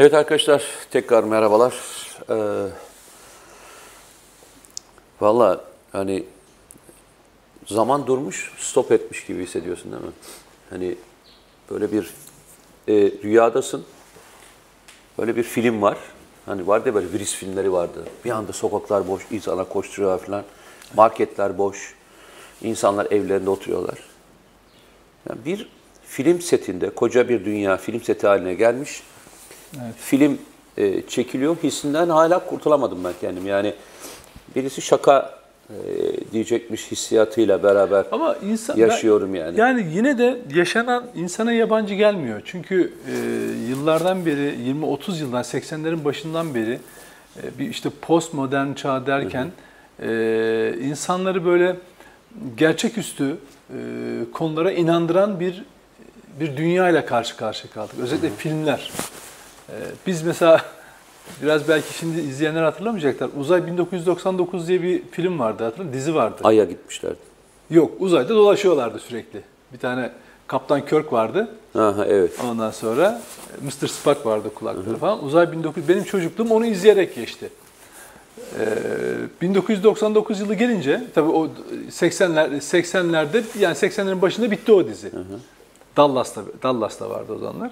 Evet arkadaşlar tekrar merhabalar. Ee, Valla hani zaman durmuş, stop etmiş gibi hissediyorsun değil mi? Hani böyle bir e, rüyadasın. Böyle bir film var. Hani vardı ya böyle virüs filmleri vardı. Bir anda sokaklar boş, insanlar koşturuyor falan. Marketler boş. İnsanlar evlerinde oturuyorlar. Yani bir film setinde, koca bir dünya film seti haline gelmiş. Film e, çekiliyor hissinden hala kurtulamadım ben kendim. Yani birisi şaka e, diyecekmiş hissiyatıyla beraber Ama insan yaşıyorum ben- yani. Yani yine de yaşanan insana yabancı gelmiyor. Çünkü e, yıllardan beri 20-30 yıldan 80'lerin başından beri e, bir işte postmodern çağ derken e, insanları böyle gerçeküstü e, konulara inandıran bir bir dünya ile karşı karşıya kaldık. Özellikle filmler. E, biz mesela biraz belki şimdi izleyenler hatırlamayacaklar. Uzay 1999 diye bir film vardı hatırladın Dizi vardı. Ay'a gitmişlerdi. Yok uzayda dolaşıyorlardı sürekli. Bir tane Kaptan Kirk vardı. Aha, evet. Ondan sonra e, Mr. Spock vardı kulakları falan. Uzay 1900 benim çocukluğum onu izleyerek geçti. Ee, 1999 yılı gelince tabii o 80'ler 80'lerde yani 80'lerin başında bitti o dizi. Dallas'ta Dallas'ta vardı o zamanlar.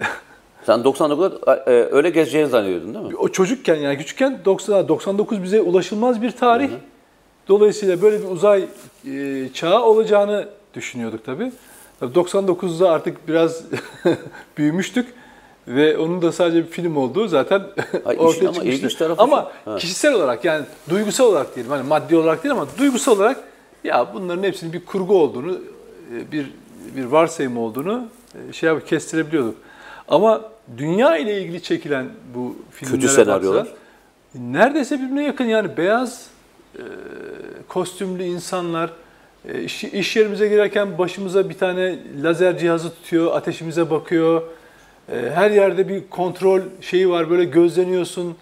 Sen 99'da e, öyle gezeceğini zannediyordun değil mi? O çocukken yani küçükken 90 99 bize ulaşılmaz bir tarih. Dolayısıyla böyle bir uzay e, çağı olacağını düşünüyorduk tabii. Tabii 99'da artık biraz büyümüştük ve onun da sadece bir film olduğu zaten Ay, ortaya işin ama çıkmıştı. ilginç tarafı Ama şu, ha. kişisel olarak yani duygusal olarak diyelim hani maddi olarak değil ama duygusal olarak ya bunların hepsinin bir kurgu olduğunu, e, bir bir varsayım olduğunu e, şey yap kestirebiliyorduk. Ama dünya ile ilgili çekilen bu filmlere Kötü senaryolar. baksa, neredeyse birbirine yakın yani beyaz e, kostümlü insanlar e, iş, iş yerimize girerken başımıza bir tane lazer cihazı tutuyor, ateşimize bakıyor. E, her yerde bir kontrol şeyi var böyle gözleniyorsun,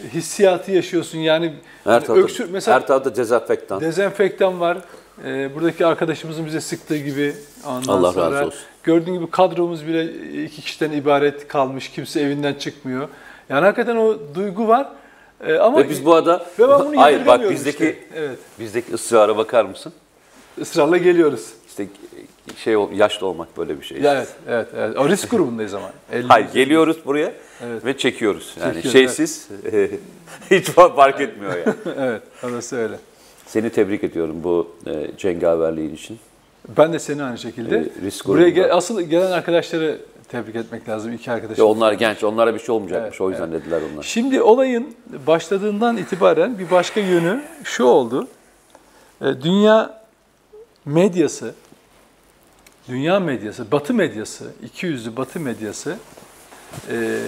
hissiyatı yaşıyorsun yani Her tarafta, öksür mesela her tarafta dezenfektan. Dezenfektan var. Ee, buradaki arkadaşımızın bize sıktığı gibi. Ondan Allah razı sonra olsun. Gördüğün gibi kadromuz bile iki kişiden ibaret kalmış. Kimse evinden çıkmıyor. Yani hakikaten o duygu var. Ee, ama Ve biz bu arada Ve ben bunu hayır bak bizdeki işte. Evet. bizdeki ısrara bakar mısın? ısrarla geliyoruz. İşte şey yaşlı olmak böyle bir şey. Evet, evet, evet. O risk grubundayız ama. 50 Hayır geliyoruz buraya Evet. ve çekiyoruz. Yani Çekiyoruz, şeysiz hiç fark etmiyor yani. evet, orası öyle. Seni tebrik ediyorum bu e, cengaverliğin için. Ben de seni aynı şekilde. Ee, risk Buraya grubunda. gel- asıl gelen arkadaşları tebrik etmek lazım. iki arkadaşım. Ya onlar genç, onlara bir şey olmayacakmış. Evet, o yüzden dediler onlar. Şimdi olayın başladığından itibaren bir başka yönü şu oldu. E, Dünya medyası, dünya medyası, batı medyası, iki yüzlü batı medyası, e,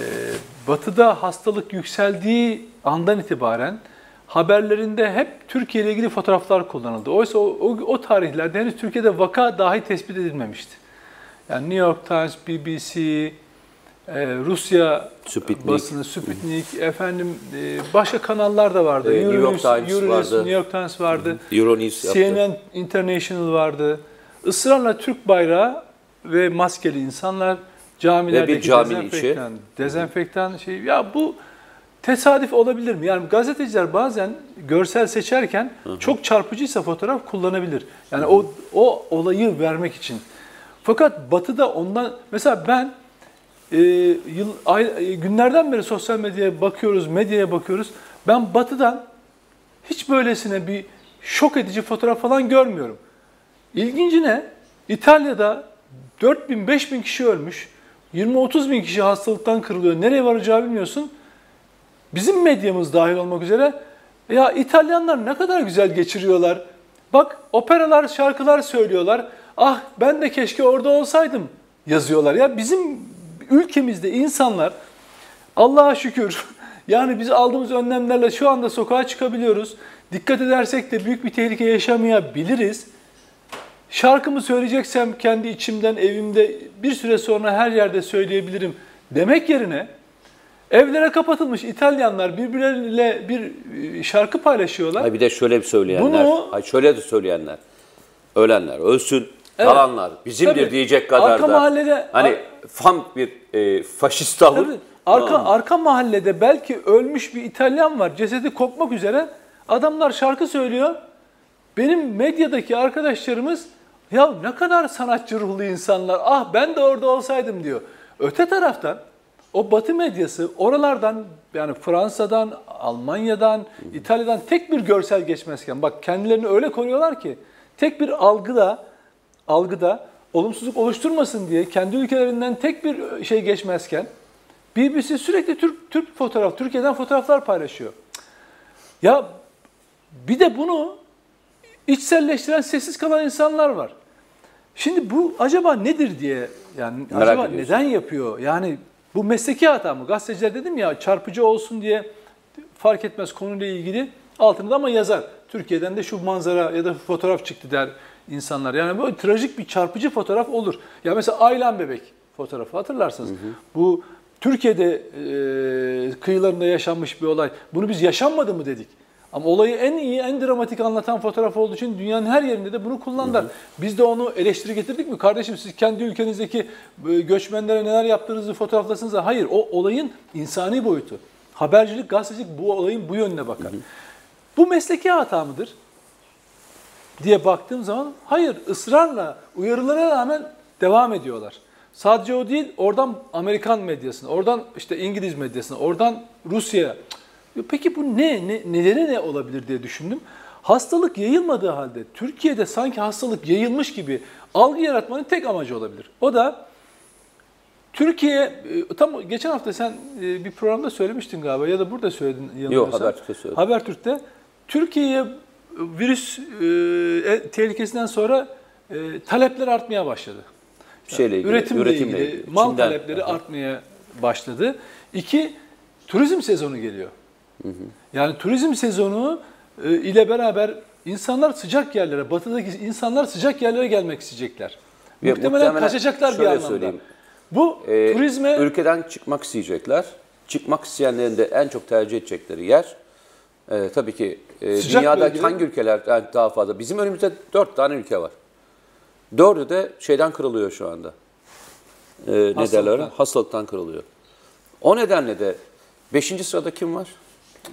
batıda hastalık yükseldiği andan itibaren haberlerinde hep Türkiye ile ilgili fotoğraflar kullanıldı. Oysa o, o, o tarihlerde henüz Türkiye'de vaka dahi tespit edilmemişti. Yani New York Times, BBC, e, Rusya Sputnik. basını, Sputnik, efendim e, başka kanallar da vardı. E, New York Euronews, Times Euronews, vardı. New York Times vardı. Euronews yaptı. CNN International vardı. Israrla Türk bayrağı ve maskeli insanlar camilerdeki Ve bir cami dezenfektan, dezenfektan şey ya bu tesadüf olabilir mi? Yani gazeteciler bazen görsel seçerken çok çarpıcıysa fotoğraf kullanabilir. Yani o o olayı vermek için. Fakat Batı'da ondan mesela ben e, yıl ay, e, günlerden beri sosyal medyaya bakıyoruz, medyaya bakıyoruz. Ben Batı'dan hiç böylesine bir şok edici fotoğraf falan görmüyorum. İlginci ne? İtalya'da 4 bin, 5 bin kişi ölmüş. 20-30 bin kişi hastalıktan kırılıyor. Nereye varacağı bilmiyorsun. Bizim medyamız dahil olmak üzere ya İtalyanlar ne kadar güzel geçiriyorlar. Bak operalar, şarkılar söylüyorlar. Ah ben de keşke orada olsaydım yazıyorlar. Ya bizim ülkemizde insanlar Allah'a şükür yani biz aldığımız önlemlerle şu anda sokağa çıkabiliyoruz. Dikkat edersek de büyük bir tehlike yaşamayabiliriz. Şarkımı söyleyeceksem kendi içimden evimde bir süre sonra her yerde söyleyebilirim demek yerine evlere kapatılmış İtalyanlar birbirleriyle bir e, şarkı paylaşıyorlar. Ay bir de şöyle bir söyleyenler. Bunu- Ay şöyle de söyleyenler. Ölenler ölsün. Evet. Kalanlar bizimdir Tabii. diyecek kadar Arka da. mahallede- hani tam bir e, faşist tavır. Tabii. Arka arka mahallede belki ölmüş bir İtalyan var. Cesedi kokmak üzere. Adamlar şarkı söylüyor. Benim medyadaki arkadaşlarımız ya ne kadar sanatçı ruhlu insanlar. Ah ben de orada olsaydım diyor. Öte taraftan o Batı medyası oralardan yani Fransa'dan, Almanya'dan, İtalya'dan tek bir görsel geçmezken bak kendilerini öyle koruyorlar ki tek bir algıda algıda olumsuzluk oluşturmasın diye kendi ülkelerinden tek bir şey geçmezken BBC sürekli Türk Türk fotoğraf, Türkiye'den fotoğraflar paylaşıyor. Ya bir de bunu içselleştiren sessiz kalan insanlar var. Şimdi bu acaba nedir diye yani Merak acaba ediyorsun. neden yapıyor? Yani bu mesleki hata mı? Gazeteciler dedim ya çarpıcı olsun diye fark etmez konuyla ilgili altında ama yazar. Türkiye'den de şu manzara ya da fotoğraf çıktı der insanlar. Yani böyle trajik bir çarpıcı fotoğraf olur. Ya mesela Aylan Bebek fotoğrafı hatırlarsınız. Bu Türkiye'de e, kıyılarında yaşanmış bir olay. Bunu biz yaşanmadı mı dedik. Ama olayı en iyi, en dramatik anlatan fotoğraf olduğu için dünyanın her yerinde de bunu kullandılar. Biz de onu eleştiri getirdik mi? Kardeşim siz kendi ülkenizdeki e, göçmenlere neler yaptığınızı fotoğraflasınız. da Hayır, o olayın insani boyutu. Habercilik, gazetecilik bu olayın bu yönüne bakar. Bu mesleki hata mıdır? diye baktığım zaman hayır ısrarla uyarılara rağmen devam ediyorlar. Sadece o değil oradan Amerikan medyasına, oradan işte İngiliz medyasına, oradan Rusya'ya. Peki bu ne, ne nedeni ne olabilir diye düşündüm. Hastalık yayılmadığı halde Türkiye'de sanki hastalık yayılmış gibi algı yaratmanın tek amacı olabilir. O da Türkiye, e, tam geçen hafta sen e, bir programda söylemiştin galiba ya da burada söyledin yanılmıyorsam. Habertürk'te söyledim. Habertürk'te Türkiye'ye virüs e, e, tehlikesinden sonra e, talepler artmaya başladı. Şeyle ilgili, üretimle, üretimle ilgili, ilgili. mal Çin'den. talepleri Aha. artmaya başladı. İki, turizm sezonu geliyor. Yani turizm sezonu e, ile beraber insanlar sıcak yerlere, batıdaki insanlar sıcak yerlere gelmek isteyecekler. Ve muhtemelen, muhtemelen kaçacaklar bir anlamda. söyleyeyim. Bu Ee, turizme ülkeden çıkmak isteyecekler. Çıkmak isteyenlerin de en çok tercih edecekleri yer e, tabii ki e, Sıcak dünyada hangi ülkeler yani daha fazla? Bizim önümüzde dört tane ülke var. Dördü de şeyden kırılıyor şu anda. E, ne derler? Hastalıktan kırılıyor. O nedenle de beşinci sırada kim var?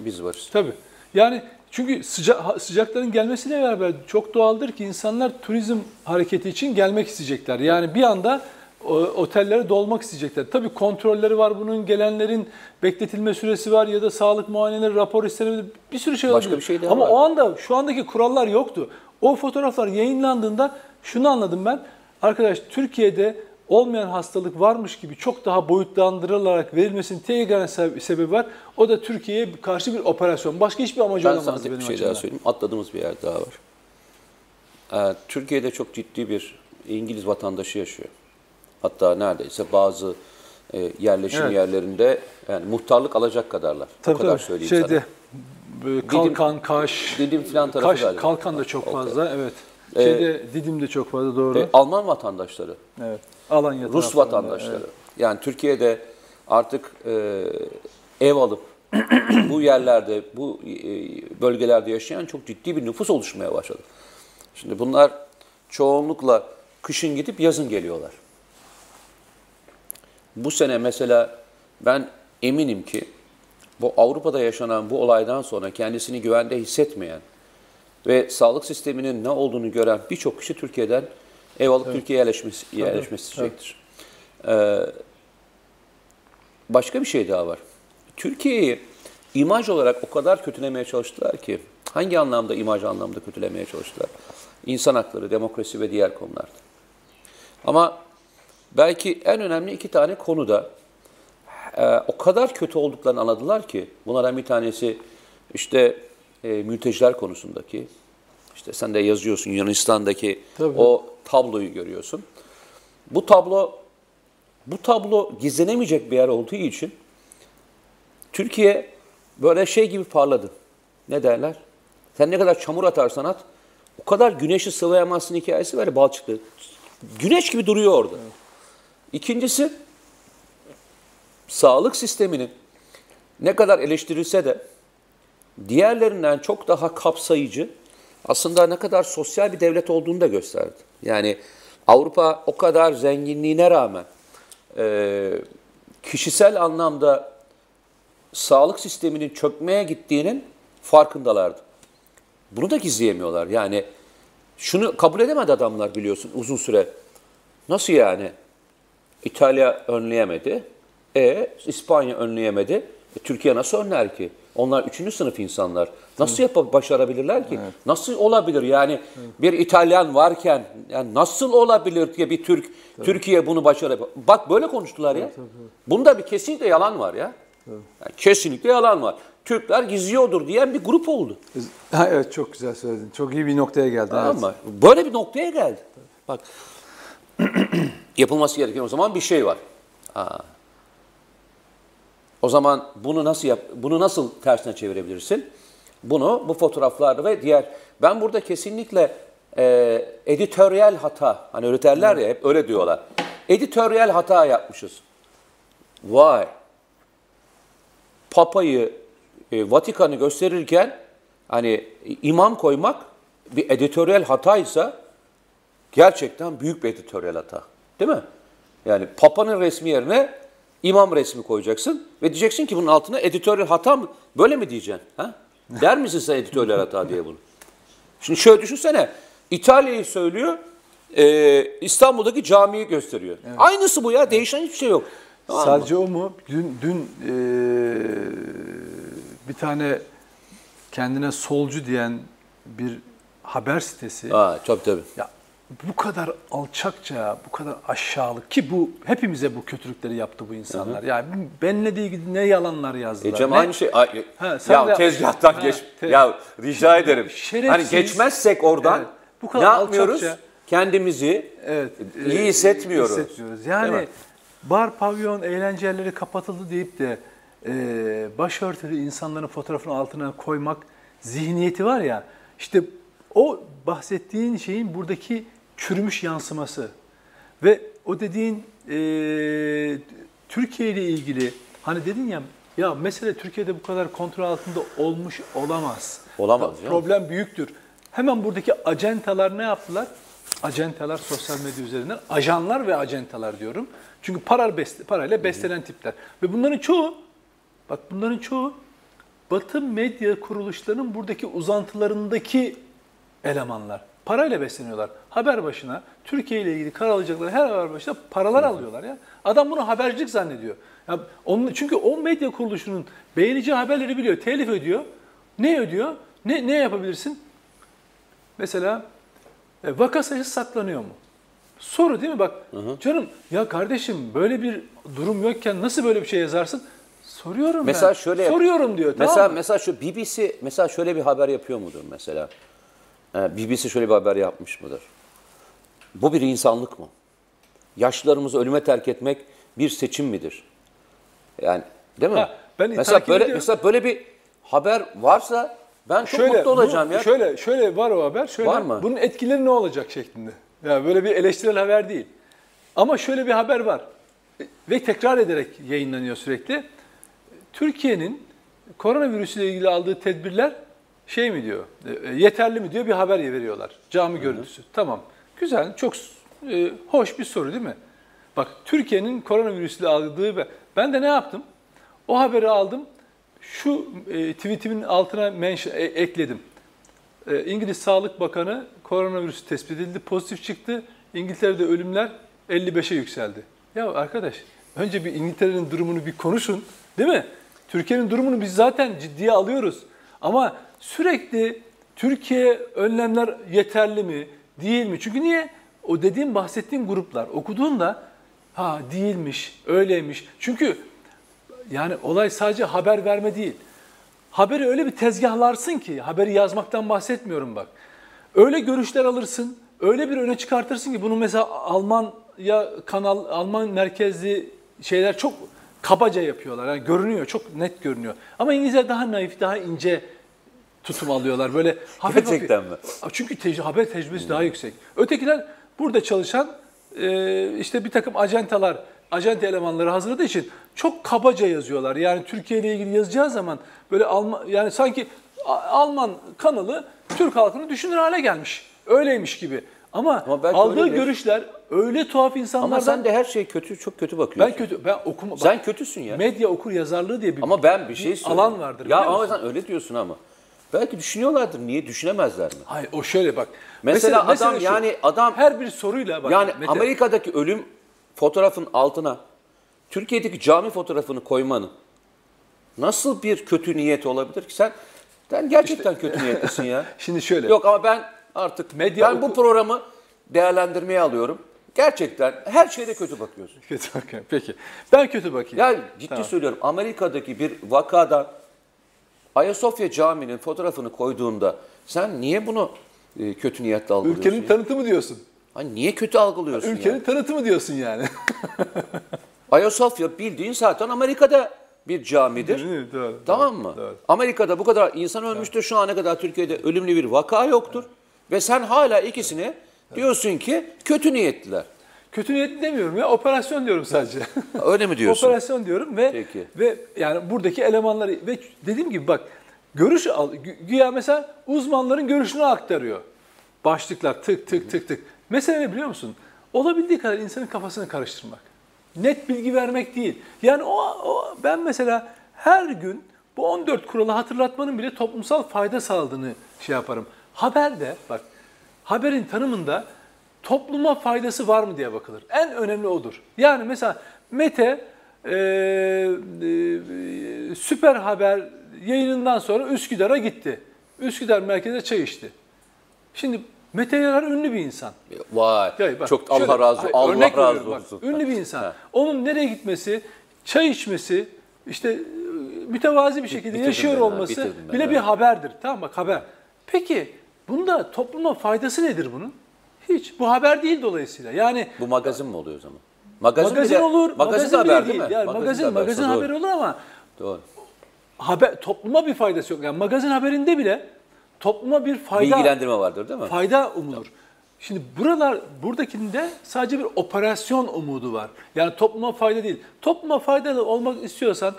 Biz varız. Tabii. Yani çünkü sıca- sıcakların gelmesiyle beraber çok doğaldır ki insanlar turizm hareketi için gelmek isteyecekler. Yani bir anda o, otellere dolmak isteyecekler. Tabii kontrolleri var bunun, gelenlerin bekletilme süresi var ya da sağlık muayeneleri, rapor istenebilir. Bir sürü şey Başka olabilir. bir şey daha Ama var. o anda şu andaki kurallar yoktu. O fotoğraflar yayınlandığında şunu anladım ben. Arkadaş Türkiye'de olmayan hastalık varmış gibi çok daha boyutlandırılarak verilmesinin tek sebebi var. O da Türkiye'ye karşı bir operasyon. Başka hiçbir amacı Ben olamazdı sana tek benim bir şey açımdan. daha söyleyeyim. Atladığımız bir yer daha var. Ee, Türkiye'de çok ciddi bir İngiliz vatandaşı yaşıyor. Hatta neredeyse bazı e, yerleşim Evet. yerlerinde yani muhtarlık alacak kadarlar. Tabii o kadar tabii. söyleyeyim Şeyde sana. böyle Kalkan, Kaş, Didim filan tarafı Kaş, galiba. Kalkan da çok fazla. Evet. Ee, Şeyde Didim de çok fazla doğru. E, Alman vatandaşları, evet. Alanya Rus vatandaşları. evet. Yani Türkiye'de artık e, ev alıp bu yerlerde, bu e, bölgelerde yaşayan çok ciddi bir nüfus oluşmaya başladı. Şimdi bunlar çoğunlukla kışın gidip yazın geliyorlar. Bu sene mesela ben eminim ki bu Avrupa'da yaşanan bu olaydan sonra kendisini güvende hissetmeyen ve sağlık sisteminin ne olduğunu gören birçok kişi Türkiye'den ev alıp Türkiye'ye yerleşmesi, yerleşmesi isteyecektir. Ee, başka bir şey daha var. Türkiye'yi imaj olarak o kadar kötülemeye çalıştılar ki hangi anlamda imaj anlamda kötülemeye çalıştılar? İnsan hakları, demokrasi ve diğer konularda. Ama belki en önemli iki tane konuda e, o kadar kötü olduklarını anladılar ki bunlardan bir tanesi işte e, mülteciler konusundaki işte sen de yazıyorsun Yunanistan'daki Tabii. o tabloyu görüyorsun. Bu tablo bu tablo gizlenemeyecek bir yer olduğu için Türkiye böyle şey gibi parladı. Ne derler? Sen ne kadar çamur atarsan at, o kadar güneşi sıvayamazsın hikayesi var ya Balçık'ta. Güneş gibi duruyor orada. İkincisi, sağlık sisteminin ne kadar eleştirilse de diğerlerinden çok daha kapsayıcı, aslında ne kadar sosyal bir devlet olduğunu da gösterdi. Yani Avrupa o kadar zenginliğine rağmen e, kişisel anlamda sağlık sisteminin çökmeye gittiğinin farkındalardı. Bunu da gizleyemiyorlar. Yani şunu kabul edemedi adamlar biliyorsun uzun süre. Nasıl yani? İtalya önleyemedi. E İspanya önleyemedi. E, Türkiye nasıl önler ki? Onlar üçüncü sınıf insanlar. Nasıl yapıp başarabilirler ki? Nasıl olabilir yani bir İtalyan varken yani nasıl olabilir ki bir Türk Türkiye bunu başarabilir? Bak böyle konuştular ya. Bunda bir kesinlikle yalan var ya. Yani kesinlikle yalan var. Türkler gizliyordur diyen bir grup oldu. Ha, evet çok güzel söyledin. Çok iyi bir noktaya geldin. Tamam evet. Böyle bir noktaya geldi. Bak yapılması gereken o zaman bir şey var. Ha. O zaman bunu nasıl yap bunu nasıl tersine çevirebilirsin? Bunu bu fotoğraflarda ve diğer ben burada kesinlikle e, editoryal hata hani öyle derler ya hep öyle diyorlar. Editoryal hata yapmışız. Vay. Papayı e, Vatikan'ı gösterirken hani imam koymak bir editoryal hataysa gerçekten büyük bir editoryal hata. Değil mi? Yani Papa'nın resmi yerine imam resmi koyacaksın ve diyeceksin ki bunun altına editoryal hata mı? Böyle mi diyeceksin? Ha? Der misin sen editoryal hata diye bunu? Şimdi şöyle düşünsene. İtalya'yı söylüyor, e, İstanbul'daki camiyi gösteriyor. Aynısı bu ya. Değişen hiçbir şey yok. Tamam mı? Sadece o mu? Dün, dün eee, bir tane kendine solcu diyen bir haber sitesi Ha, tabii tabii. ya bu kadar alçakça, bu kadar aşağılık ki bu hepimize bu kötülükleri yaptı bu insanlar. Yani benimle de ilgili ne yalanlar yazdılar. E Cem ne- aynı şey. Ay, Ha, sen ya tezgahtan Ha, geç. te- ya rica ederim. Şerefsiz. Hani geçmezsek oradan Evet, bu kadar ne yapmıyoruz? alçakça- Kendimizi Evet. iyi e, hissetmiyoruz. hissetmiyoruz. Değil Yani bar, pavyon, eğlence yerleri kapatıldı deyip de e, başörtülü insanların fotoğrafını altına koymak zihniyeti var ya, işte o bahsettiğin şeyin buradaki çürümüş yansıması. Ve o dediğin e, Türkiye ile ilgili, hani dedin ya, ya mesele Türkiye'de bu kadar kontrol altında olmuş olamaz. Olamaz Ta-. Problem büyüktür. Hemen buradaki acentalar ne yaptılar? Acentalar sosyal medya üzerinden, ajanlar ve acentalar diyorum. Çünkü para beste, parayla beslenen tipler. Ve bunların çoğu, bak bunların çoğu Batı medya kuruluşlarının buradaki uzantılarındaki elemanlar. Parayla besleniyorlar. Haber başına Türkiye ile ilgili karar alacakları her haber başına paralar alıyorlar ya. Adam bunu habercilik zannediyor. Ya onun, çünkü o medya kuruluşunun beğeneceği haberleri biliyor. Telif ödüyor. Ne ödüyor? Ne, ne yapabilirsin? Mesela e, vaka sayısı saklanıyor mu? Soru değil mi? Bak canım ya kardeşim böyle bir durum yokken nasıl böyle bir şey yazarsın? Soruyorum Mesela ben. şöyle Soruyorum diyor. Mesela tamam mı? mesela şu BBC mesela şöyle bir haber yapıyor mudur mesela? Ee, BBC şöyle bir haber yapmış mıdır? Bu bir insanlık mı? Yaşlılarımızı ölüme terk etmek bir seçim midir? Yani değil mi? Ha, ben mesela böyle ediyorum. mesela böyle bir haber varsa ben çok mutlu olacağım bu- ya. Şöyle şöyle var o haber. Şöyle, Var mı? Bunun etkileri ne olacak şeklinde. Ya böyle bir eleştirel haber değil. Ama şöyle bir haber var. Ve tekrar ederek yayınlanıyor sürekli. Türkiye'nin koronavirüsüyle ilgili aldığı tedbirler şey mi diyor, e, yeterli mi diyor bir haber veriyorlar. Cami görüntüsü. Tamam. Güzel, çok e, hoş bir soru değil mi? Bak Türkiye'nin koronavirüsüyle aldığı ve ben de ne yaptım? O haberi aldım. Şu e, tweetimin altına mention, e, ekledim. E, İngiliz Sağlık Bakanı koronavirüsü tespit edildi, pozitif çıktı. İngiltere'de ölümler 55'e yükseldi. Ya arkadaş, önce bir İngiltere'nin durumunu bir konuşun, değil mi? Türkiye'nin durumunu biz zaten ciddiye alıyoruz. Ama sürekli Türkiye önlemler yeterli mi, değil mi? Çünkü niye? O dediğim, bahsettiğim gruplar okuduğunda ha değilmiş, öyleymiş. Çünkü yani olay sadece haber verme değil. Haberi öyle bir tezgahlarsın ki, haberi yazmaktan bahsetmiyorum bak. Öyle görüşler alırsın, öyle bir öne çıkartırsın ki bunu mesela Almanya kanal, Alman merkezli şeyler çok kabaca yapıyorlar. Yani görünüyor, çok net görünüyor. Ama İngilizler daha naif, daha ince tutum alıyorlar. Böyle hafif Gerçekten hafif. mi? Çünkü tec- haber tecrübesi daha yüksek. Ötekiler burada çalışan e, işte bir takım ajantalar, ajanta elemanları hazırladığı için çok kabaca yazıyorlar. Yani Türkiye ile ilgili yazacağı zaman böyle Alman yani sanki Alman kanalı Türk halkını düşünür hale gelmiş. Öyleymiş gibi. Ama, Ama aldığı öyledir. görüşler öyle tuhaf insanlardan. Ama sen de her şey kötü, çok kötü bakıyorsun. ben kötü ben okuma Sen kötüsün ya. medya okur yazarlığı diye bir Ama ben bir şey söyleyeyim. alan vardır. Ya ama sen öyle diyorsun ama. Belki düşünüyorlardır. Niye düşünemezler mi? Hayır o şöyle bak. Mesela adam şu, yani adam her bir soruyla bak. yani Mete, Amerika'daki ölüm fotoğrafın altına Türkiye'deki cami fotoğrafını koymanın nasıl bir kötü niyet olabilir ki sen sen gerçekten kötü niyetlisin ya. Şimdi şöyle. Yok ama ben artık Medya ben bu programı değerlendirmeye alıyorum. Gerçekten her şeyde kötü bakıyorsun. Kötü bakıyorum. Peki. Ben kötü bakayım. Ya ciddi Tamam. söylüyorum Amerika'daki bir vakada Ayasofya Camii'nin fotoğrafını koyduğunda sen niye bunu e, kötü niyetle algılıyorsun? Ülkenin ya? tanıtımı diyorsun. Hani niye kötü algılıyorsun Ülkenin ya? tanıtımı diyorsun yani. Ayasofya bildiğin zaten Amerika'da bir camidir. Doğru. Tamam mı? Doğru. Amerika'da bu kadar insan ölmüştür. Şu ana kadar Türkiye'de ölümlü bir vaka yoktur. Ve sen hala ikisini diyorsun ki kötü niyetliler. Kötü niyetli demiyorum ya. Operasyon diyorum sadece. Öyle mi diyorsun? Operasyon diyorum ve Peki. ve yani buradaki elemanları ve dediğim gibi bak görüş al gü- güya mesela uzmanların görüşünü aktarıyor. Başlıklar tık tık tık tık. Mesele ne biliyor musun? Olabildiği kadar insanın kafasını karıştırmak. Net bilgi vermek değil. Yani o, o ben mesela her gün bu 14 kuralı hatırlatmanın bile toplumsal fayda sağladığını şey yaparım. Haberde bak haberin tanımında topluma faydası var mı diye bakılır. En önemli odur. Yani mesela Mete e, e, süper haber yayınından sonra Üsküdar'a gitti. Üsküdar merkezde çay içti. Şimdi Mete Yarar ünlü bir insan. Vay. Ya bak, çok Allah şöyle, razı hayır, Allah örnek razı veriyorum bak, olsun. ünlü bir insan. Ha. Onun nereye gitmesi, çay içmesi, işte e, mütevazi bir şekilde bitirdim yaşıyor ben olması bitirdim ben, bile evet. bir haberdir. Tamam bak haber. Peki bunda topluma faydası nedir bunun? Hiç. Bu haber değil dolayısıyla. Yani Bu magazin mi oluyor o zaman? Magazin, magazin bile- olur, Magazin, bile haber değil. değil mi? Yani magazin, magazin doğru. haberi olur ama Doğru. haber topluma bir faydası yok. Yani magazin haberinde bile topluma bir fayda Bilgilendirme vardır değil mi? fayda umulur. Şimdi buralar buradakinde sadece bir operasyon umudu var. Yani topluma fayda değil. Topluma faydalı olmak istiyorsan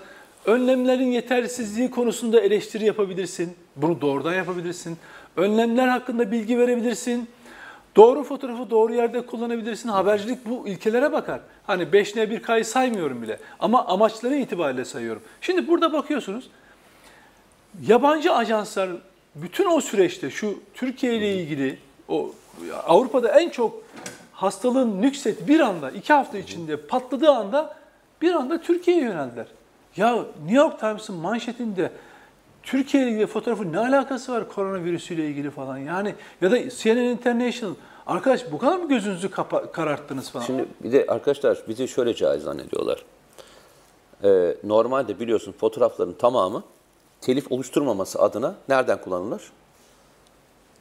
önlemlerin yetersizliği konusunda eleştiri yapabilirsin. Bunu doğrudan yapabilirsin. Önlemler hakkında bilgi verebilirsin. Doğru fotoğrafı doğru yerde kullanabilirsin. Habercilik bu ilkelere bakar. Hani 5N 1K'yı saymıyorum bile. Ama amaçları itibariyle sayıyorum. Şimdi burada bakıyorsunuz. Yabancı ajanslar bütün o süreçte şu Türkiye ile ilgili o Avrupa'da en çok hastalığın nükset bir anda iki hafta içinde patladığı anda bir anda Türkiye'ye yöneldiler. Ya New York Times'ın manşetinde Türkiye ile fotoğrafın ne alakası var koronavirüsüyle ilgili falan yani ya da CNN International arkadaş bu kadar mı gözünüzü kapa- kararttınız falan? Şimdi bir de arkadaşlar bizi şöyle caiz zannediyorlar. Ee, normalde biliyorsun fotoğrafların tamamı telif oluşturmaması adına nereden kullanılır?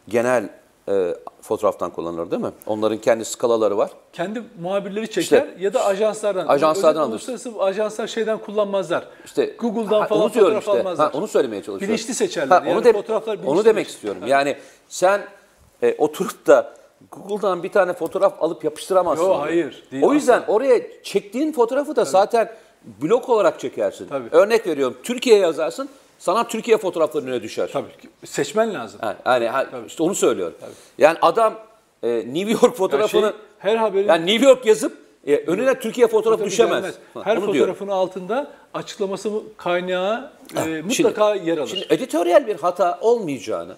Genel e, fotoğraftan kullanılır değil mi? Onların kendi skalaları var. kendi muhabirleri çeker İşte, ya da ajanslardan. ajanslardan alırsın. Uluslararası ajanslar şeyden kullanmazlar. İşte Google'dan ha, falan onu fotoğraf işte. almazlar. Ha, onu söylemeye çalışıyorum. Bilinçli seçerler. onu Yani de- fotoğraflar bilinçli Onu demek istiyorum. Yani sen e, oturup da Google'dan bir tane fotoğraf alıp yapıştıramazsın. Yo, oraya. hayır, değil, o yüzden oraya çektiğin fotoğrafı da zaten blok olarak çekersin. Tabii. Örnek veriyorum. Türkiye yazarsın. Sana Türkiye fotoğrafları önüne düşer. Tabii ki. seçmen lazım. Ha, Yani ha, işte onu söylüyorum. Yani adam e, New York fotoğrafını Yani şey, her haberin yani New York yazıp e, önüne Türkiye fotoğrafı Tabii düşemez. gelmez. Ha, Her onu fotoğrafın altında açıklaması kaynağı e, Şimdi- mutlaka yer alır. Şimdi editoryal bir hata olmayacağını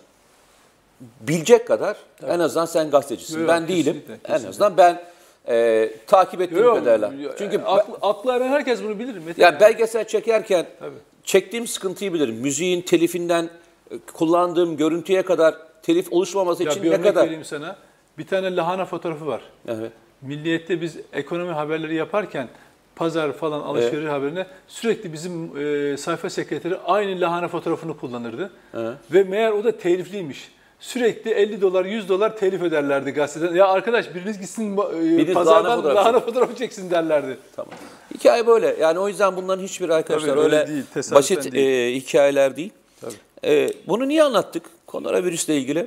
bilecek kadar en azından sen gazetecisin. Yok, ben yok, değilim. kesinlikle, En kesinlikle. azından ben e, takip ettiğim Yok, kadarıyla. yok, Çünkü aklı, aklı eren herkes bunu bilir. Mete. yani belgesel çekerken Tabii. Çektiğim sıkıntıyı bilirim. Müziğin telifinden e, kullandığım görüntüye kadar telif oluşmaması ya için bir ne örnek kadar vereyim sana. Bir tane lahana fotoğrafı var. Evet. Milliyet'te biz ekonomi haberleri yaparken pazar falan alışveriş haberine sürekli bizim e, sayfa sekreteri aynı lahana fotoğrafını kullanırdı. Evet. Ve meğer o da telifliymiş. Sürekli 50 dolar 100 dolar telif öderlerdi gazeteden. Ya arkadaş biriniz gitsin e, Biriniz pazardan lahana fotoğrafı lahana fotoğrafı çeksin derlerdi. Tamam. Hikaye böyle. Yani o yüzden bunların hiçbir arkadaşlar Tabii, öyle öyle değil, basit değil. e, hikayeler değil. Tabii. E, bunu niye anlattık? Koronavirüsle ilgili.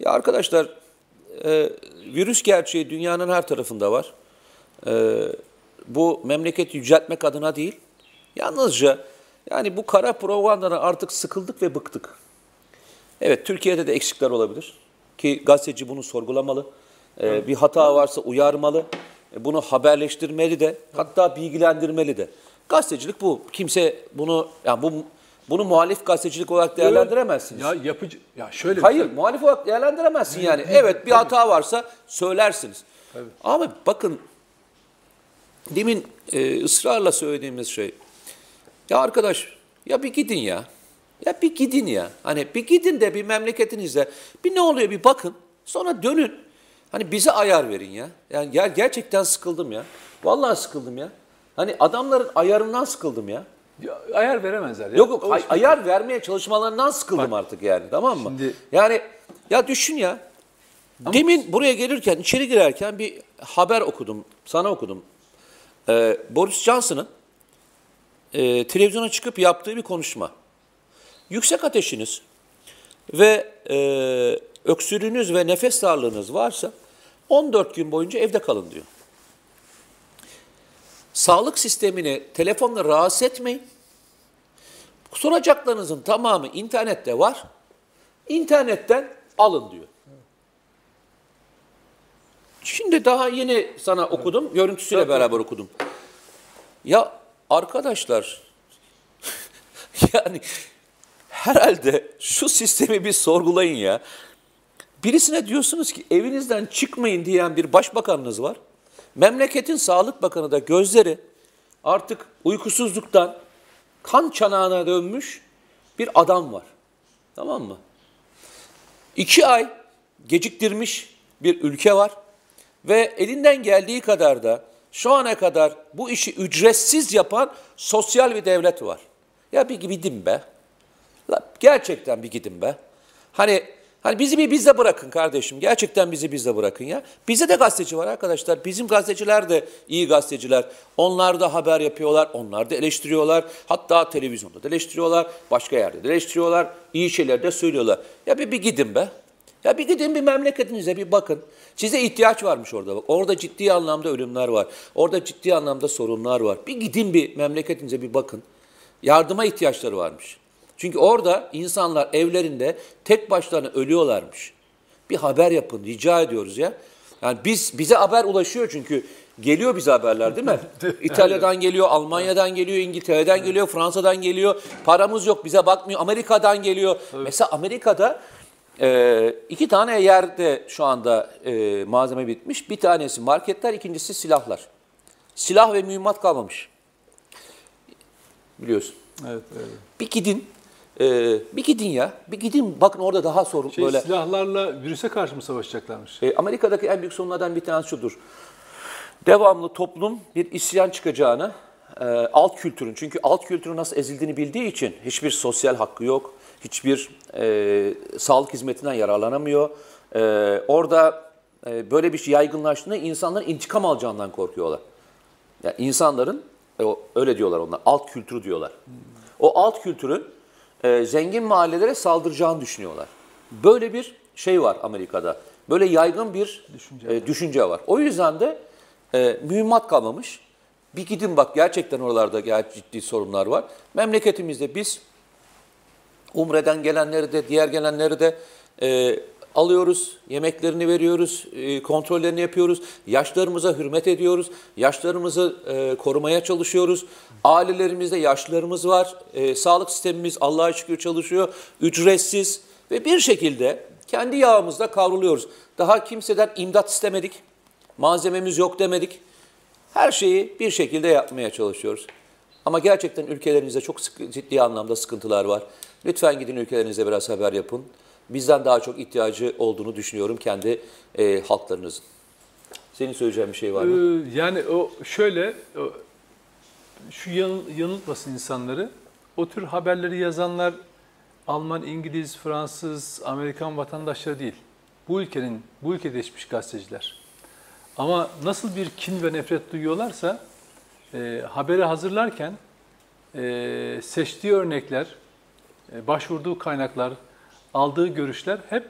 Ya arkadaşlar e, virüs gerçeği dünyanın her tarafında var. E, bu memleketi yüceltmek adına değil. Yalnızca yani bu kara propagandadan artık sıkıldık ve bıktık. Evet Türkiye'de de eksikler olabilir ki gazeteci bunu sorgulamalı. E, bir hata varsa uyarmalı. E, bunu haberleştirmeli de. Hatta bilgilendirmeli de. Gazetecilik bu. Kimse bunu yani bu bunu muhalif gazetecilik olarak değerlendiremezsiniz. Ya yapıcı ya şöyle Hayır, şey- muhalif olarak değerlendiremezsin yani. Evet, bir hata varsa söylersiniz. Ama bakın, demin e, ısrarla söylediğimiz şey, ya arkadaş, ya bir gidin ya. Ya bir gidin ya. Hani bir gidin de bir memleketinizde bir ne oluyor bir bakın. Sonra dönün. Hani bize ayar verin ya. Yani ger- gerçekten sıkıldım ya. Vallahi sıkıldım ya. Hani adamların ayarından sıkıldım ya. Ya, ayar veremezler. Ya. Yok yok ay- ayar vermeye çalışmalarından sıkıldım artık yani tamam mı? Şimdi- Yani ya düşün ya. Demin buraya gelirken içeri girerken bir haber okudum. Sana okudum. Ee, Boris Johnson'ın e, televizyona çıkıp yaptığı bir konuşma. Yüksek ateşiniz ve e, öksürüğünüz ve nefes darlığınız varsa 14 gün boyunca evde kalın diyor. Sağlık sistemini telefonla rahatsız etmeyin. Soracaklarınızın tamamı internette var. İnternetten alın diyor. Şimdi daha yeni sana okudum, görüntüsüyle beraber okudum. Ya arkadaşlar, yani herhalde şu sistemi bir sorgulayın ya. Birisine diyorsunuz ki evinizden çıkmayın diyen bir başbakanınız var. Memleketin sağlık bakanı da gözleri artık uykusuzluktan kan çanağına dönmüş bir adam var. Tamam mı? İki ay geciktirmiş bir ülke var ve elinden geldiği kadar da şu ana kadar bu işi ücretsiz yapan sosyal bir devlet var. Ya bir gidin be. Gerçekten bir gidin be. Hani hani bizi bir bizde bırakın kardeşim. Gerçekten bizi bizde bırakın ya. Bize de gazeteci var arkadaşlar. Bizim gazeteciler de iyi gazeteciler. Onlar da haber yapıyorlar. Onlar da eleştiriyorlar. Hatta televizyonda da eleştiriyorlar. Başka yerde de eleştiriyorlar. İyi şeyler de söylüyorlar. Ya bir, bir gidin be. Ya bir gidin bir memleketinize bir bakın. Size ihtiyaç varmış orada. Bak, orada ciddi anlamda ölümler var. Orada ciddi anlamda sorunlar var. Bir gidin bir memleketinize bir bakın. Yardıma ihtiyaçları varmış. Çünkü orada insanlar evlerinde tek başlarına ölüyorlarmış. Bir haber yapın rica ediyoruz ya. Yani biz bize haber ulaşıyor çünkü geliyor bize haberler değil mi? İtalya'dan geliyor, Almanya'dan geliyor, İngiltere'den geliyor, Fransa'dan geliyor. Paramız yok bize bakmıyor. Amerika'dan geliyor. Mesela Amerika'da e, iki tane yerde şu anda e, malzeme bitmiş. Bir tanesi marketler, ikincisi silahlar. Silah ve mühimmat kalmamış. Biliyorsun. Evet, evet. Bir gidin. E, bir gidin ya. Bir gidin. Bakın orada daha sorun Şey, böyle. silahlarla virüse karşı mı savaşacaklarmış? E, Amerika'daki en büyük sorunlardan bir tanesi şudur. Devamlı toplum bir isyan çıkacağını, e, alt kültürün, çünkü alt kültürün nasıl ezildiğini bildiği için hiçbir sosyal hakkı yok, hiçbir e, sağlık hizmetinden yararlanamıyor. E, orada e, böyle bir şey yaygınlaştığında insanların intikam alacağından korkuyorlar. Yani insanların, e, öyle diyorlar onlar, alt kültürü diyorlar. O alt kültürün e, zengin mahallelere saldıracağını düşünüyorlar. Böyle bir şey var Amerika'da. Böyle yaygın bir düşünce, düşünce var. O yüzden de e, mühimmat kalmamış. Bir gidin bak gerçekten oralarda gayet ciddi sorunlar var. Memleketimizde biz Umre'den gelenleri de diğer gelenleri de e, alıyoruz, yemeklerini veriyoruz, e, kontrollerini yapıyoruz, yaşlarımıza hürmet ediyoruz, yaşlarımızı e, korumaya çalışıyoruz. Ailelerimizde yaşlılarımız var, e, sağlık sistemimiz Allah'a şükür çalışıyor, ücretsiz ve bir şekilde kendi yağımızda kavruluyoruz. Daha kimseden imdat istemedik, malzememiz yok demedik. Her şeyi bir şekilde yapmaya çalışıyoruz. Ama gerçekten ülkelerinizde çok ciddi anlamda sıkıntılar var. Lütfen gidin ülkelerinize biraz haber yapın. Bizden daha çok ihtiyacı olduğunu düşünüyorum kendi e, halklarınızın. Senin söyleyeceğin bir şey var mı? Ee, yani o şöyle o, şu yanıl, yanıltmasın insanları. O tür haberleri yazanlar Alman, İngiliz, Fransız, Amerikan vatandaşları değil. Bu ülkenin bu ülkede yetişmiş gazeteciler. Ama nasıl bir kin ve nefret duyuyorlarsa e, haberi hazırlarken e, seçtiği örnekler, e, başvurduğu kaynaklar, aldığı görüşler hep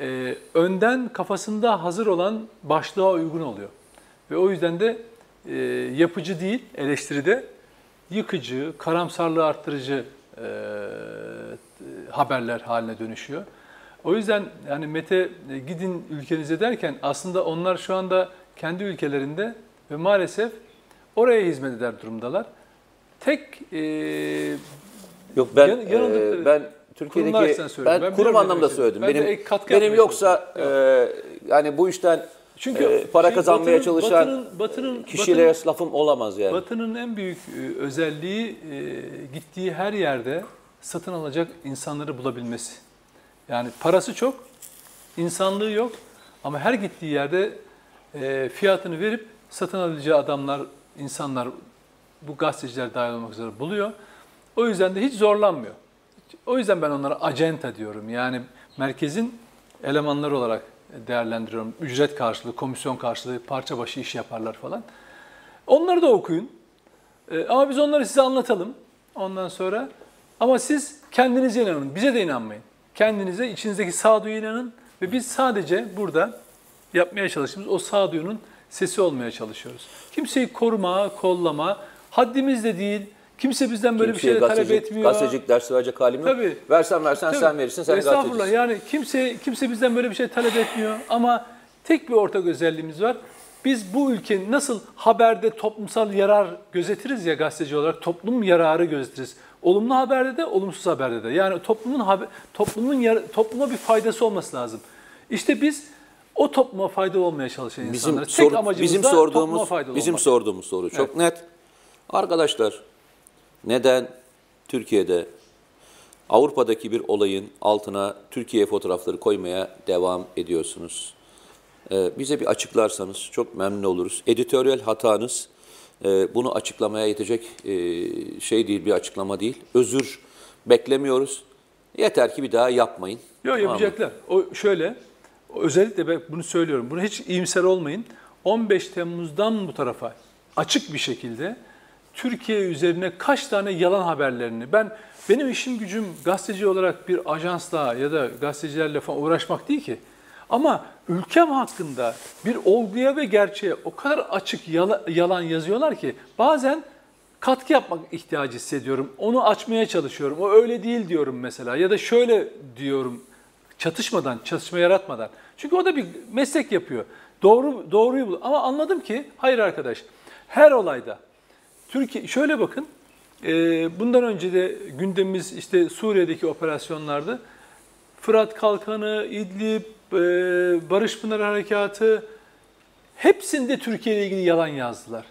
e, önden kafasında hazır olan başlığa uygun oluyor. Ve o yüzden de e, yapıcı değil eleştiride yıkıcı, karamsarlığı arttırıcı e, haberler haline dönüşüyor. O yüzden yani Mete e, gidin ülkenize derken aslında onlar şu anda kendi ülkelerinde ve maalesef oraya hizmet eder durumdalar. Tek e, Yok ben Yan- yanıldıkları- e, ben Türkiye'deki ben, Ben kurum anlamda demek söyledim. Ben Benim benim yoksa e, yani bu işten Çünkü e, para şey, kazanmaya Batı'nın- çalışan Batı'nın- Batı'nın- kişilere Batı'nın- lafım olamaz yani. Batı'nın en büyük e, özelliği e, gittiği her yerde satın alacak insanları bulabilmesi. Yani parası çok, insanlığı yok ama her gittiği yerde e, fiyatını verip satın alacağı adamlar, insanlar, bu gazeteciler dahil olmak üzere buluyor. O yüzden de hiç zorlanmıyor. O yüzden ben onlara acenta diyorum. Yani merkezin elemanları olarak değerlendiriyorum. Ücret karşılığı, komisyon karşılığı, parça başı iş yaparlar falan. Onları da okuyun. Ee, ama biz onları size anlatalım. Ondan sonra ama siz kendinize inanın. Bize de inanmayın. Kendinize, içinizdeki sağduyu inanın ve biz sadece burada yapmaya çalıştığımız o sağduyunun sesi olmaya çalışıyoruz. Kimseyi koruma, kollama, haddimiz de değil. Kimse bizden böyle Kimseye bir şey talep etmiyor. Gazetecilik dersi verecek halim yok. Tabii. Versen versen Tabii. sen verirsin sen Estağfurullah gazetecisin. yani kimse kimse bizden böyle bir şey talep etmiyor ama tek bir ortak özelliğimiz var. Biz bu ülkenin nasıl haberde toplumsal yarar gözetiriz ya gazeteci olarak toplum yararı gözetiriz. Olumlu haberde de olumsuz haberde de. Yani toplumun haber, toplumun yar- topluma bir faydası olması lazım. İşte biz o topluma faydalı olmaya çalışan Bizim insanlarız. sor- tek amacımız bizim da topluma sorduğumuz faydalı bizim olmak. sorduğumuz soru çok net. Arkadaşlar neden Türkiye'de Avrupa'daki bir olayın altına Türkiye fotoğrafları koymaya devam ediyorsunuz? Ee, bize bir açıklarsanız çok memnun oluruz. Editoryal hatanız e, bunu açıklamaya yetecek e, şey değil, bir açıklama değil. Özür beklemiyoruz. Yeter ki bir daha yapmayın. Yok Tamam yapacaklar. O şöyle, özellikle ben bunu söylüyorum. Bunu hiç iyimser olmayın. 15 Temmuz'dan bu tarafa açık bir şekilde Türkiye üzerine kaç tane yalan haberlerini ben benim işim gücüm gazeteci olarak bir ajansla ya da gazetecilerle falan uğraşmak değil ki. Ama ülkem hakkında bir olguya ve gerçeğe o kadar açık yala- yalan yazıyorlar ki bazen katkı yapmak ihtiyacı hissediyorum. Onu açmaya çalışıyorum. O öyle değil diyorum mesela ya da şöyle diyorum çatışmadan, çatışma yaratmadan. Çünkü o da bir meslek yapıyor. Doğru doğruyu bul. Ama anladım ki hayır arkadaş. Her olayda Türkiye şöyle bakın. e, bundan önce de gündemimiz işte Suriye'deki operasyonlarda Fırat Kalkanı, İdlib, e, Barış Pınarı Harekatı hepsinde Türkiye ile ilgili yalan yazdılar.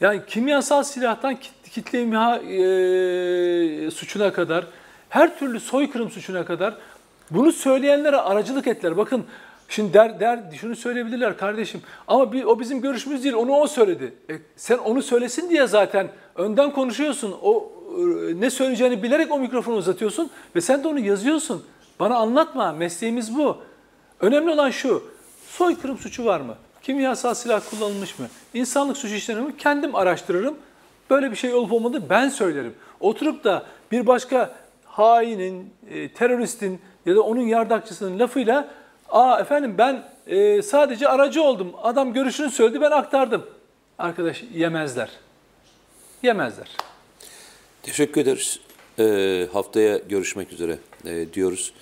Yani kimyasal silahtan kit- kitle imha e, suçuna kadar, her türlü soykırım suçuna kadar bunu söyleyenlere aracılık ettiler. Bakın şimdi der, der şunu söyleyebilirler kardeşim ama bir, o bizim görüşümüz değil onu o söyledi. E, sen onu söylesin diye zaten önden konuşuyorsun. O e, ne söyleyeceğini bilerek o mikrofonu uzatıyorsun ve sen de onu yazıyorsun. Bana anlatma mesleğimiz bu. Önemli olan şu, soykırım suçu var mı? Kimyasal silah kullanılmış mı? İnsanlık suçu işlenir? Kendim araştırırım. Böyle bir şey olup olmadı ben söylerim. Oturup da bir başka hainin, e, teröristin ya da onun yardakçısının lafıyla ''Aa efendim ben e, sadece aracı oldum. Adam görüşünü söyledi ben aktardım.'' Arkadaş yemezler. Yemezler. Teşekkür ederiz. Ee, haftaya görüşmek üzere e, diyoruz.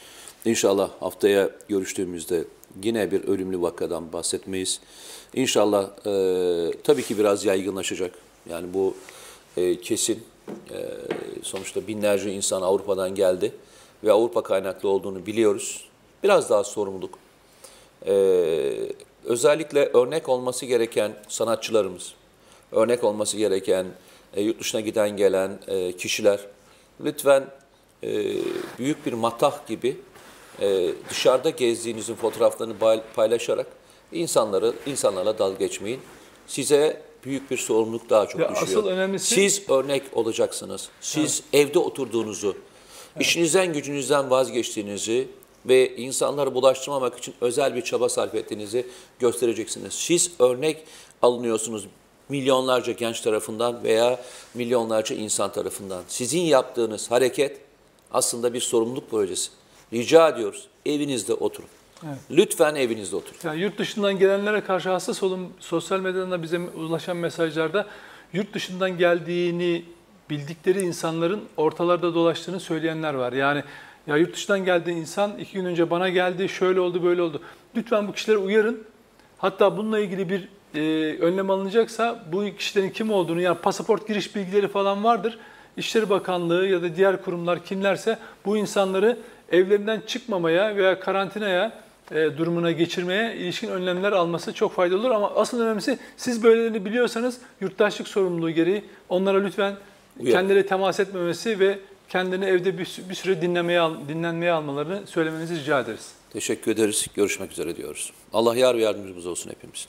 İnşallah haftaya görüştüğümüzde yine bir ölümlü vakadan bahsetmeyiz. İnşallah e, tabii ki biraz yaygınlaşacak. Yani bu e, kesin. E, sonuçta binlerce insan Avrupa'dan geldi ve Avrupa kaynaklı olduğunu biliyoruz. Biraz daha sorumluluk. Ee, özellikle örnek olması gereken sanatçılarımız, örnek olması gereken e, yurt dışına giden gelen e, kişiler lütfen e, büyük bir matah gibi e, dışarıda gezdiğinizin fotoğraflarını pay- paylaşarak insanları insanlarla dalga geçmeyin. Size büyük bir sorumluluk daha çok Ya düşüyor. asıl önemlisi- Siz örnek olacaksınız. Siz evde oturduğunuzu, işinizden gücünüzden vazgeçtiğinizi ve insanları bulaştırmamak için özel bir çaba sarf ettiğinizi göstereceksiniz. Siz örnek alınıyorsunuz milyonlarca genç tarafından veya milyonlarca insan tarafından. Sizin yaptığınız hareket aslında bir sorumluluk projesi. Rica ediyoruz evinizde oturun. Lütfen evinizde oturun. Yani yurt dışından gelenlere karşı hassas olun. Sosyal medyadan da bize ulaşan mesajlarda yurt dışından geldiğini bildikleri insanların ortalarda dolaştığını söyleyenler var. Yani Ya yurt dışından geldi insan iki gün önce bana geldi, şöyle oldu, böyle oldu. Lütfen bu kişileri uyarın. Hatta bununla ilgili bir e, önlem alınacaksa bu kişilerin kim olduğunu, yani pasaport giriş bilgileri falan vardır. İşleri Bakanlığı ya da diğer kurumlar kimlerse bu insanları evlerinden çıkmamaya veya karantinaya e, durumuna geçirmeye ilişkin önlemler alması çok faydalı olur. Ama asıl önemlisi siz böylelerini biliyorsanız yurttaşlık sorumluluğu gereği onlara lütfen Uyar. kendileri temas etmemesi ve kendini evde bir, bir süre dinlemeye dinlenmeye almalarını söylemenizi rica ederiz. Teşekkür ederiz. Görüşmek üzere diyoruz. Allah yar ve yardımcımız olsun hepimizin.